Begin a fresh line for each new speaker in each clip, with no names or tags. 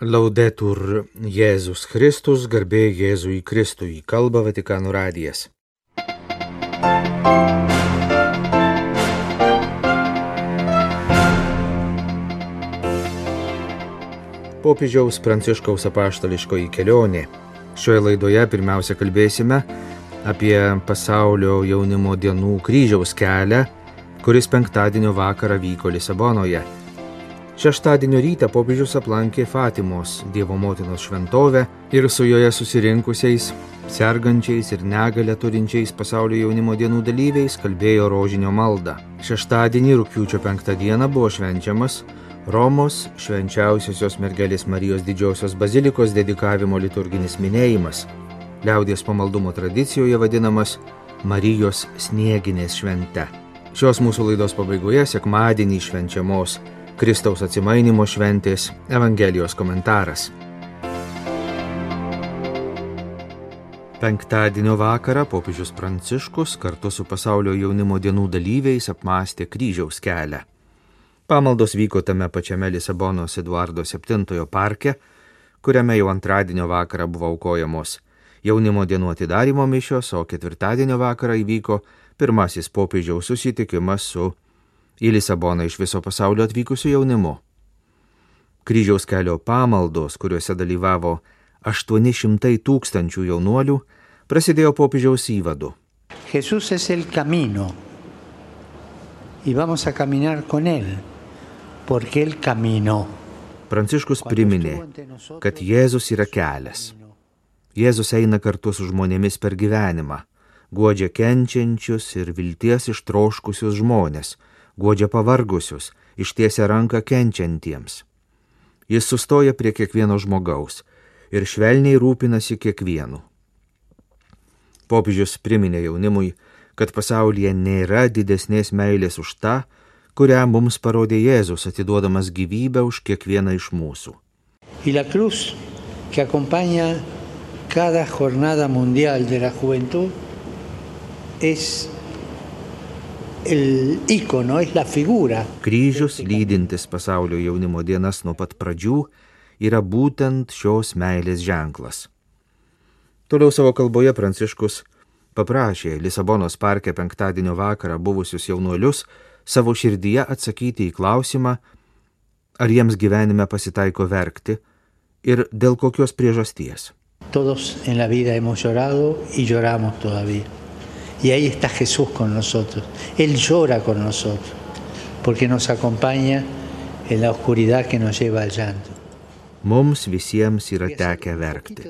Laudetur Jėzus Kristus, garbė Jėzui Kristui, kalba Vatikanų radijas. Popiežiaus Pranciškaus apaštališkoji kelionė. Šioje laidoje pirmiausia kalbėsime apie pasaulio jaunimo dienų kryžiaus kelią, kuris penktadienio vakarą vyko Lisabonoje. Šeštadienio rytą popiežius aplankė Fatimos Dievo motinos šventovę ir su joje susirinkusiais, sergančiais ir negalę turinčiais pasaulio jaunimo dienų dalyviais kalbėjo rožinio maldą. Šeštadienį rūpiučio penktą dieną buvo švenčiamas Romos švenčiausiosios mergelės Marijos didžiosios bazilikos dedikavimo liturginis minėjimas. Liaudės pamaldumo tradicijoje vadinamas Marijos snieginės švente. Šios mūsų laidos pabaigoje sekmadienį švenčiamos Kristaus atsimainimo šventės Evangelijos komentaras. Penktadienio vakarą popiežius Pranciškus kartu su pasaulio jaunimo dienų dalyviais apmastė kryžiaus kelią. Pamaldos vyko tame pačiame Lisabonos Eduardo VII parke, kuriame jau antradienio vakarą buvo aukojamos jaunimo dienų atidarimo mišios, o ketvirtadienio vakarą įvyko pirmasis popiežiaus susitikimas su į Lisaboną iš viso pasaulio atvykusių jaunimu. Kryžiaus kelio pamaldos, kuriuose dalyvavo 800 tūkstančių jaunuolių, prasidėjo popiežiaus įvadu.
Jesús es el camino y vamos a caminar con él, porque él caminó.
Pranciškus priminė, kad Jėzus yra kelias. Jėzus eina kartu su žmonėmis per gyvenimą, guodžia kenčiančius ir vilties ištroškusius žmonės, guodžia pavargusius, ištiesia ranką kenčiantiems. Jis sustoja prie kiekvieno žmogaus ir švelniai rūpinasi kiekvienu. Popiežius priminė jaunimui, kad pasaulyje nėra didesnės meilės už tą, kurią mums parodė Jėzus atiduodamas gyvybę už kiekvieną iš mūsų.
Y la cruz que acompaña cada jornada mundial de la juventud es el icono, es la figura.
Kryžius lydintis pasaulio jaunimo dienas nuo pat pradžių yra būtent šios meilės ženklas. Toliau savo kalboje Pranciškus paprašė Lisabonos parke penktadienio vakarą buvusius jaunuolius savo širdyje atsakyti į klausimą, ar jiems gyvenime pasitaiko verkti ir dėl kokios priežasties.
Todos en la vida hemos llorado y lloramos todavía. Y ahí está Jesús con nosotros. Él llora con nosotros, porque nos acompaña en la oscuridad que nos lleva al llanto.
Mums visiems yra tekę verkti.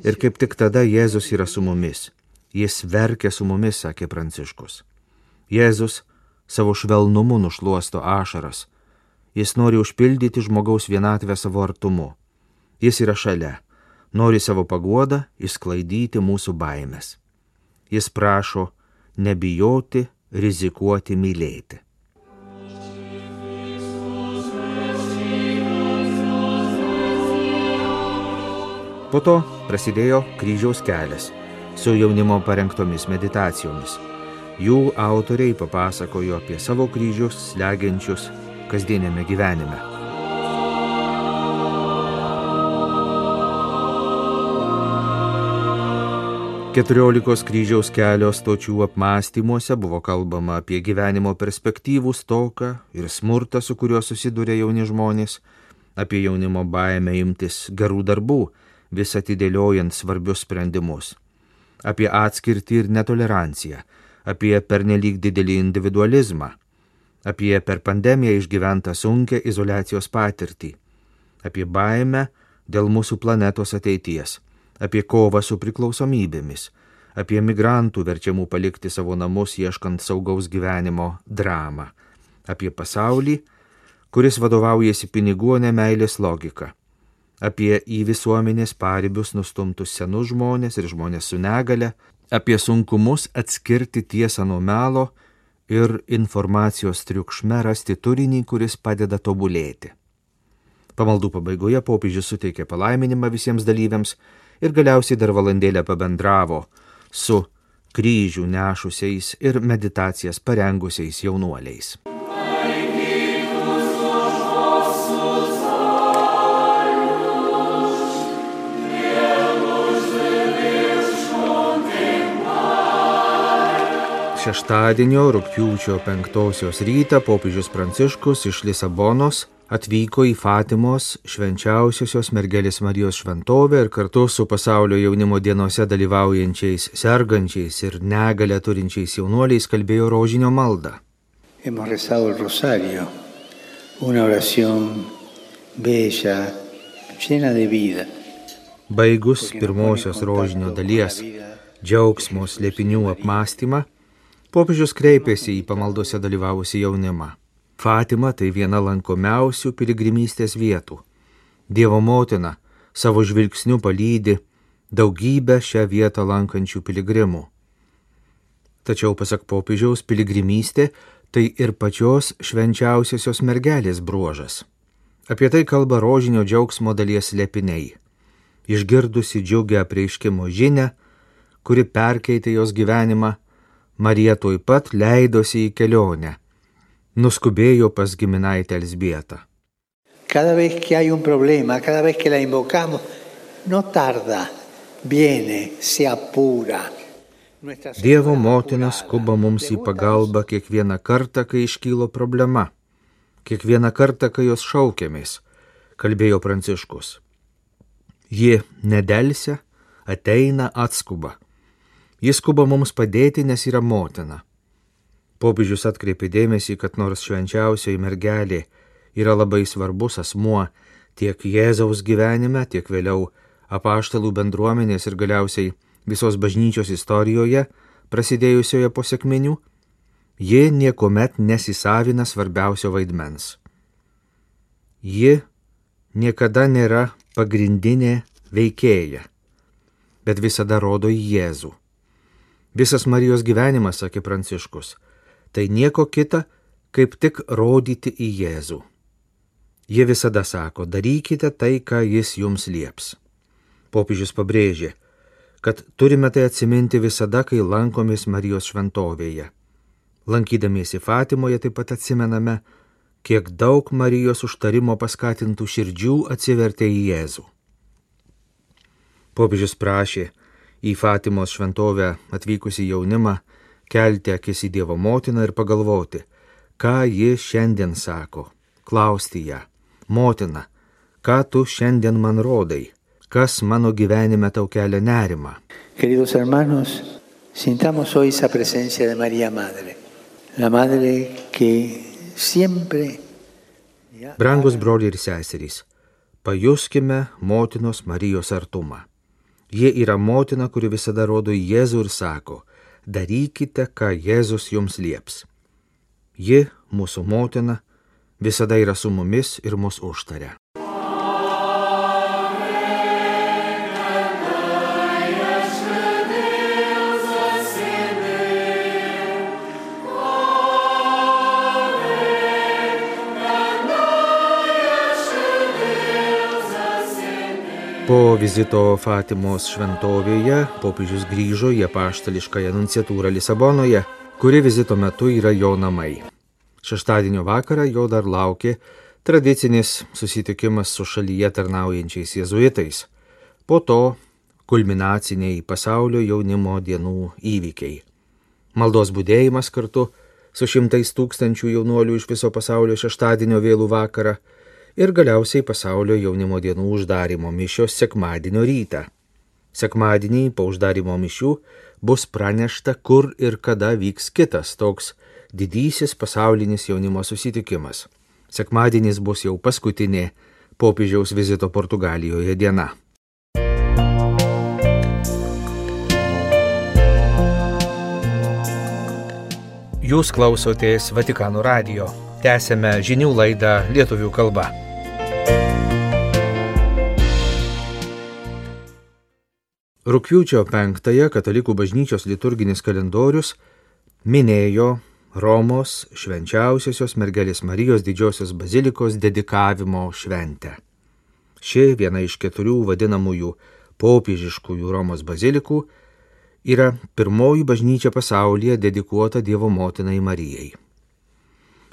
Ir kaip tik tada Jėzus yra su mumis. Jis verkia su mumis, sakė Pranciškus. Jėzus savo švelnumu nušluosto ašaras. Jis nori užpildyti žmogaus vienatvę savo artumu. Jis yra šalia, nori savo paguodą išsklaidyti mūsų baimės. Jis prašo nebijoti, rizikuoti, mylėti. Po to prasidėjo kryžiaus kelias su jaunimo parengtomis meditacijomis. Jų autoriai papasakojo apie savo kryžius slegiančius kasdienėme gyvenime. Keturiolikos kryžiaus kelio stočių apmąstymuose buvo kalbama apie gyvenimo perspektyvų stoką ir smurtą, su kuriuo susiduria jauni žmonės, apie jaunimo baimę imtis gerų darbų, vis atidėliojant svarbius sprendimus, apie atskirtį ir netoleranciją, apie pernelyg didelį individualizmą, apie per pandemiją išgyventą sunkę izolacijos patirtį, apie baimę dėl mūsų planetos ateities apie kovą su priklausomybėmis, apie migrantų verčiamų palikti savo namus ieškant saugaus gyvenimo dramą, apie pasaulį, kuris vadovaujasi pinigų, o ne meilės logika, apie į visuomenės paribius nustumtus senus žmonės ir žmonės su negale, apie sunkumus atskirti tiesą nuo melo ir informacijos triukšme rasti turinį, kuris padeda tobulėti. Pamaldų pabaigoje popiežius suteikė palaiminimą visiems dalyviams ir galiausiai dar valandėlę pabendravo su kryžių nešusiais ir meditacijas parengusiais jaunuoliais. Šeštadienio rūpjūčio 5 rytą popiežius Pranciškus iš Lisabonos atvyko į Fatimos švenčiausiosios mergelės Marijos šventovę ir kartu su pasaulio jaunimo dienose dalyvaujančiais, sergančiais ir negalę turinčiais jaunuoliais kalbėjo rožinio maldą.
Rosario, bella, llena de vida.
Baigus pirmosios rožinio dalies džiaugsmo slėpinių apmąstymą, popiežius kreipėsi į pamaldose dalyvavusi jaunimą. Fatima tai viena lankomiausių piligrimystės vietų. Dievo motina savo žvilgsniu palydi daugybę šią vietą lankančių piligrimų. Tačiau, pasak popiežiaus, piligrimystė tai ir pačios švenčiausiosios mergelės bruožas. Apie tai kalba rožinio džiaugsmo dalies lepiniai. Išgirdusi džiugę prieiškimo žinę, kuri perkeitė jos gyvenimą, Marija tuoj pat leidosi į kelionę. Nuskubėjo pas giminaitę Elsbietą.
Cada vez que hay un problema, cada vez que la invocamos, no tarda, viene, se apura.
Dievo motina skuba mums į pagalbą kiekvieną kartą, kai iškylo problema, kiekvieną kartą, kai jos šaukėmės, kalbėjo Pranciškus. Ji nedelsia, ateina, atskuba. Jis skuba mums padėti, nes yra motina. Popiežius atkreipė dėmesį, kad nors švenčiausioji mergelė yra labai svarbus asmuo tiek Jėzaus gyvenime, tiek vėliau apaštalų bendruomenės ir galiausiai visos bažnyčios istorijoje, prasidėjusioje po sėkminių, ji niekuomet nesisavina svarbiausio vaidmens. Ji niekada nėra pagrindinė veikėja, bet visada rodo į Jėzų. Visas Marijos gyvenimas, sakė Pranciškus, tai nieko kita, kaip tik rodyti į Jėzų. Jie visada sako, darykite tai, ką jis jums lieps. Popiežius pabrėžė, kad turime tai atsiminti visada, kai lankomės Marijos šventovėje. Lankydamiesi Fatimoje taip pat atsimename, kiek daug Marijos užtarimo paskatintų širdžių atsivertė į Jėzų. Popiežius prašė, į Fatimos šventovę atvykusi jaunimą kelti akis į Dievo motiną ir pagalvoti, ką ji šiandien sako, klausti ją, motina, ką tu šiandien man rodai, kas mano gyvenime tau kelia nerimą.
Queridos hermanos, sintamos hoy esa presencia de María Madre, la Madre que siempre...
Brangus broliai ir seserys, pajuskime motinos Marijos artumą. Jie yra motina, kuri visada rodo į Jėzų ir sako, darykite, ką Jėzus jums lieps. Ji, mūsų motina, visada yra su mumis ir mus užtaria. Vizito Fatimos šventovėje popiežius grįžo į apaštališkąją nunciatūrą Lisabonoje, kuri vizito metu yra jo namai. Šeštadienio vakarą jo dar laukė tradicinis susitikimas su šalyje tarnaujančiais jėzuitais. Po to kulminaciniai pasaulio jaunimo dienų įvykiai. Maldos būdėjimas kartu su šimtais tūkstančių jaunuolių iš viso pasaulio šeštadienio vėlų vakarą ir galiausiai pasaulio jaunimo dienų uždarimo mišios sekmadienio rytą. Sekmadienį po uždarimo mišių bus pranešta, kur ir kada vyks kitas toks didysis pasaulinis jaunimo susitikimas. Sekmadienis bus jau paskutinė popiežiaus vizito Portugalijoje diena. Jūs klausotės Vatikano radio. Tęsėme žinių laidą lietuvių kalba. Rūpiučio penktąją katalikų bažnyčios liturginis kalendorius minėjo Romos švenčiausiosios mergelės Marijos didžiosios bazilikos dedikavimo šventę. Ši viena iš keturių vadinamųjų popiežiškųjų Romos bazilikų yra pirmoji bažnyčia pasaulyje dedikuota Dievo motinai Marijai.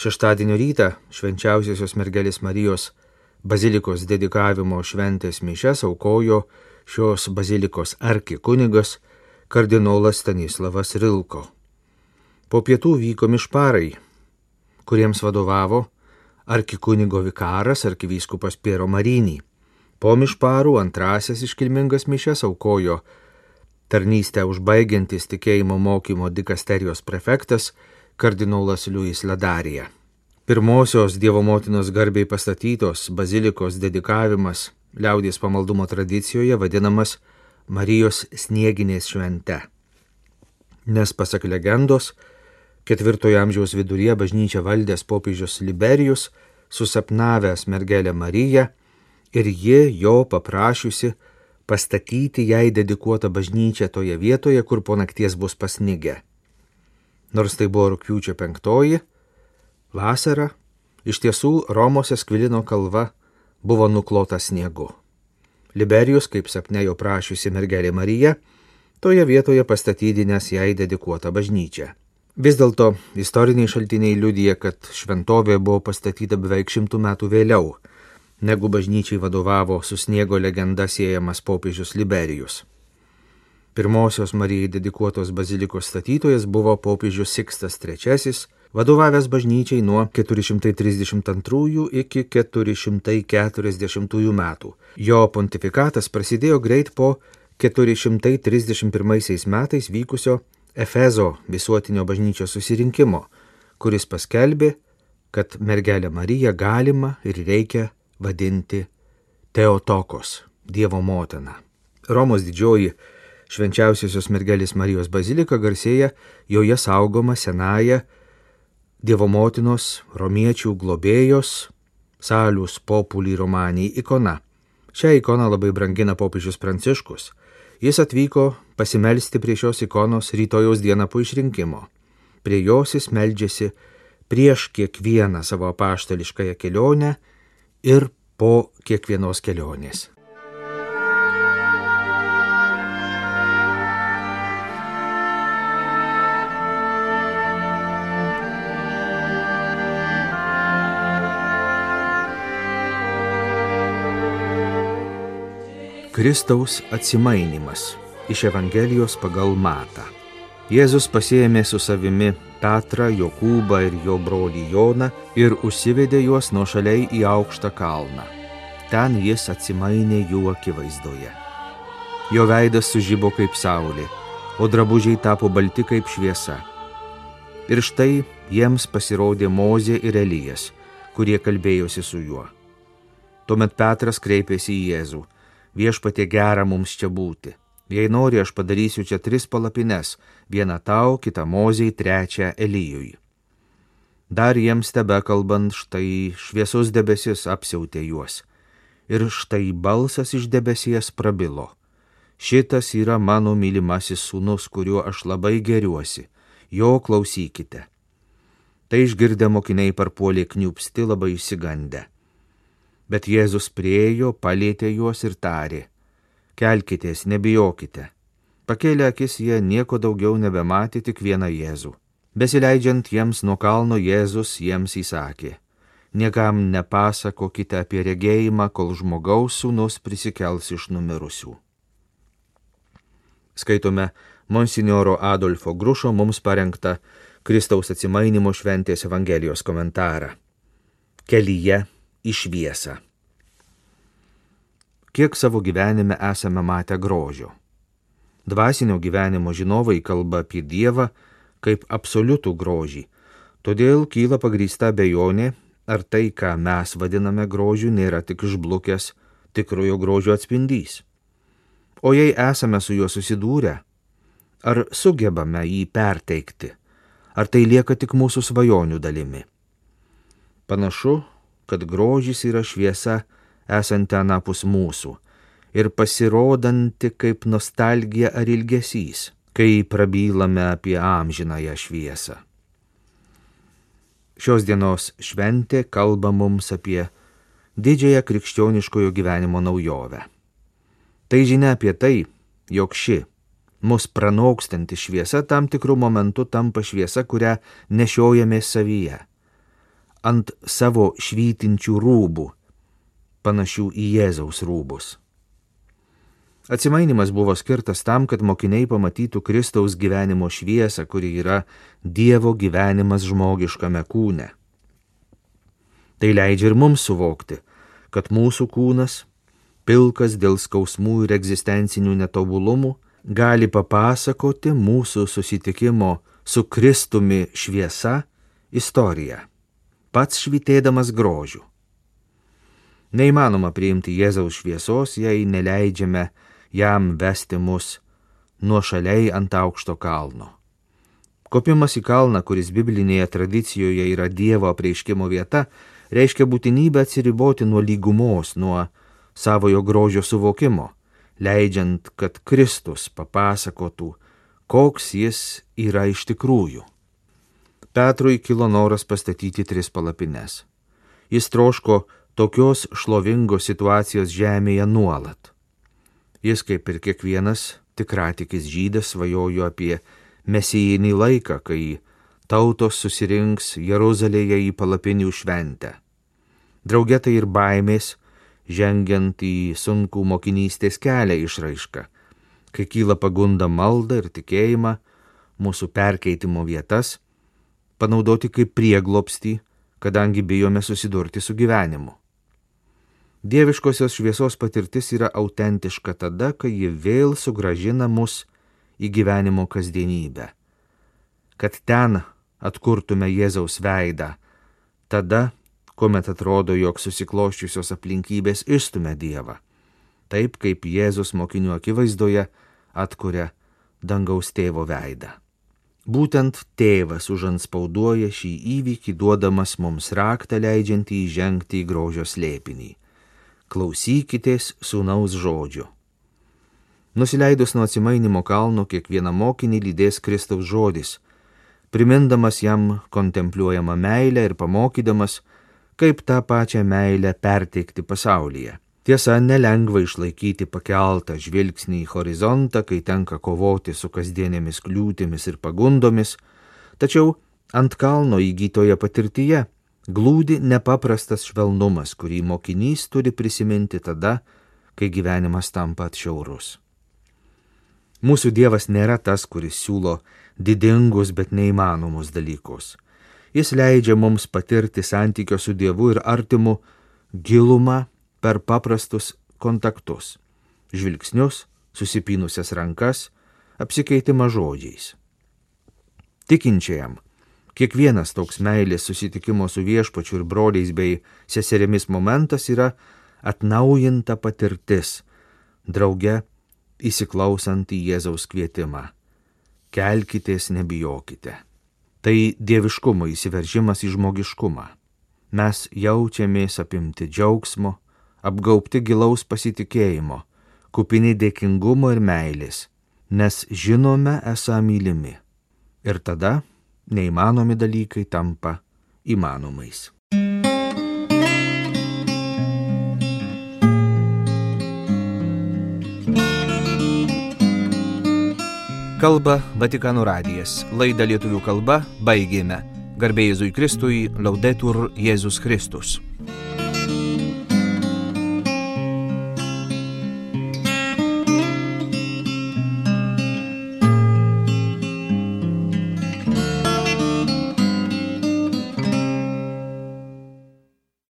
Šeštadienio rytą švenčiausiosios mergelės Marijos bazilikos dedikavimo šventės mišes aukojo šios bazilikos arkikunigas kardinolas Stanislavas Rilko. Po pietų vyko mišparai, kuriems vadovavo arkikunigo vikaras arkivyskupas Piero Marinį. Po mišparų antrasias iškilmingas mišes aukojo tarnystę užbaigiantis tikėjimo mokymo dikasterijos prefektas kardinolas Liujis Ladarija. Pirmosios Dievo motinos garbiai pastatytos bazilikos dedikavimas liaudies pamaldumo tradicijoje vadinamas Marijos snieginės švente. Nes pasak legendos, ketvirtojo amžiaus viduryje bažnyčia valdęs popiežius Liberijus, susapnavęs mergelę Mariją ir ji jo paprašiusi pastatyti jai dedikuotą bažnyčią toje vietoje, kur po nakties bus pasnigę. Nors tai buvo rūpiučio penktoji, vasara, iš tiesų Romos Eskvilino kalva buvo nuklota sniegu. Liberijus, kaip sapne jo prašiusi mergelė Marija, toje vietoje pastatydinęs jai dedikuotą bažnyčią. Vis dėlto istoriniai šaltiniai liudija, kad šventovė buvo pastatyta beveik šimtų metų vėliau, negu bažnyčiai vadovavo su sniego legenda siejamas popiežius Liberijus. Pirmosios Marijai dedikuotos bazilikos statytojas buvo popiežius Sikstas III, vadovavęs bažnyčiai nuo 432 iki 440 metų. Jo pontifikatas prasidėjo greit po 431 metais vykusio Efezo visuotinio bažnyčios susirinkimo, kuris paskelbė, kad mergelę Mariją galima ir reikia vadinti Teotokos, Dievo motina. Romos didžioji švenčiausiosios mergelės Marijos bazilika garsėja joje saugoma senaja Dievo motinos, romiečių globėjos, salius populį romaniai ikona. Šią ikoną labai brangina popiežius Pranciškus. Jis atvyko pasimelsti prie šios ikonos rytojos dieną po išrinkimo. Prie jos jis meldžiasi prieš kiekvieną savo apaštališkąją kelionę ir po kiekvienos kelionės. Kristaus atsimainimas iš Evangelijos pagal Matą. Jėzus pasėmė su savimi Petrą, Jokūbą ir jo brolį Joną ir užsivedė juos nuo šaliai į aukštą kalną. Ten jis atsimainė jų akivaizdoje. Jo veidas sužybo kaip saulė, o drabužiai tapo balti kaip šviesa. Ir štai jiems pasirodė Mozė ir Elijas, kurie kalbėjosi su juo. Tuomet Petras kreipėsi į Jėzų viešpatie gera mums čia būti. Jei nori, aš padarysiu čia tris palapines - vieną tau, kitą moziai, trečią Elyjui. Dar jiems tebe kalbant, štai šviesus debesis apsiautė juos. Ir štai balsas iš debesies prabilo. Šitas yra mano mylimasis sūnus, kuriuo aš labai geriuosi. Jo klausykite. Tai išgirdę mokiniai parpuolė kniupsti labai įsigandę. Bet Jėzus priejo, palėtė juos ir tarė kelkitės, nebijokite. Pakėlę akis jie nieko daugiau nebematė tik vieną Jėzų. Besileidžiant jiems nuo kalno Jėzus jiems įsakė, niekam nepasakokite apie regėjimą, kol žmogaus sūnus prisikels iš numirusių. Skaitome Monsignoro Adolfo Grušo mums parengtą Kristaus atsimainimo šventės Evangelijos komentarą. Kelyje į šviesą kiek savo gyvenime esame matę grožio. Dvasinio gyvenimo žinovai kalba apie Dievą kaip absoliutų grožį, todėl kyla pagrįsta bejonė, ar tai, ką mes vadiname grožiu, nėra tik išblukęs tikrojo grožio atspindys. O jei esame su juo susidūrę, ar sugebame jį perteikti, ar tai lieka tik mūsų svajonių dalimi. Panašu, kad grožis yra šviesa, esanti anapus mūsų ir pasirodanti kaip nostalgija ar ilgesys, kai prabylame apie amžinąją šviesą. Šios dienos šventė kalba mums apie didžiąją krikščioniškojo gyvenimo naujovę. Tai žinia apie tai, jog ši mus pranokstanti šviesa tam tikrų momentų tampa šviesa, kurią nešiojame savyje, ant savo švytinčių rūbų panašių į Jėzaus rūbus. Atsimainimas buvo skirtas tam, kad mokiniai pamatytų Kristaus gyvenimo šviesą, kuri yra Dievo gyvenimas žmogiškame kūne. Tai leidžia ir mums suvokti, kad mūsų kūnas, pilkas dėl skausmų ir egzistencinių netobulumų, gali papasakoti mūsų susitikimo su Kristumi šviesa istoriją, pats švitėdamas grožiu. Neįmanoma priimti Jėzaus šviesos, jei neleidžiame jam vesti mus nuošaliai ant aukšto kalno. Kopimas į kalną, kuris biblinėje tradicijoje yra Dievo apreiškimo vieta, reiškia būtinybę atsiriboti nuo lygumos, nuo savojo grožio suvokimo, leidžiant, kad Kristus papasakotų, koks jis yra iš tikrųjų. Petrui kilo noras pastatyti tris palapines. Jis troško tokios šlovingos situacijos žemėje nuolat. Jis, kaip ir kiekvienas tikratikis žydas, svajojo apie mesijinį laiką, kai tautos susirinks Jeruzalėje į palapinių šventę. Draugetai ir baimės, žengiant į sunkų mokinystės kelią išraišką, kai kyla pagunda maldą ir tikėjimą, mūsų perkeitimo vietas, panaudoti kaip prieglopstį, kadangi bijome susidurti su gyvenimu. Dieviškosios šviesos patirtis yra autentiška tada, kai ji vėl sugražina mus į gyvenimo kasdienybę. Kad ten atkurtume Jėzaus veidą, tada, kuomet atrodo, jog susikloščiusios aplinkybės išstumia Dievą. Taip kaip Jėzus mokinių akivaizdoje atkuria dangaus tėvo veidą. Būtent tėvas užanspauduoja šį įvykį, duodamas mums raktą leidžiantį įžengti į grožio slėpinį klausykitės sūnaus žodžių. Nusileidus nuo atsimainimo kalno, kiekvieną mokinį lydės Kristaus žodis, primindamas jam kontempliuojamą meilę ir pamokydamas, kaip tą pačią meilę perteikti pasaulyje. Tiesa, nelengva išlaikyti pakeltą žvilgsnį į horizontą, kai tenka kovoti su kasdienėmis kliūtimis ir pagundomis, tačiau ant kalno įgytoje patirtyje glūdi nepaprastas švelnumas, kurį mokinys turi prisiminti tada, kai gyvenimas tampa atšiaurus. Mūsų Dievas nėra tas, kuris siūlo didingus, bet neįmanomus dalykus. Jis leidžia mums patirti santykio su Dievu ir artimu gilumą per paprastus kontaktus - žvilgsnius, susipynusias rankas, apsikeitimą žodžiais. Tikinčiajam Kiekvienas toks meilės susitikimo su viešpačiu ir broliais bei seserimis momentas yra atnaujinta patirtis, drauge įsiklausant į Jėzaus kvietimą. Kelkitės, nebijokite. Tai dieviškumo įsiveržimas į žmogiškumą. Mes jaučiamės apimti džiaugsmo, apgaupti gilaus pasitikėjimo, kupini dėkingumo ir meilės, nes žinome esą mylimi. Ir tada neįmanomi dalykai tampa įmanomais. Kalba Vatikanų radijas. Laidą lietuvių kalba baigėme. Garbėjai Jėzui Kristui, laudetur Jėzus Kristus.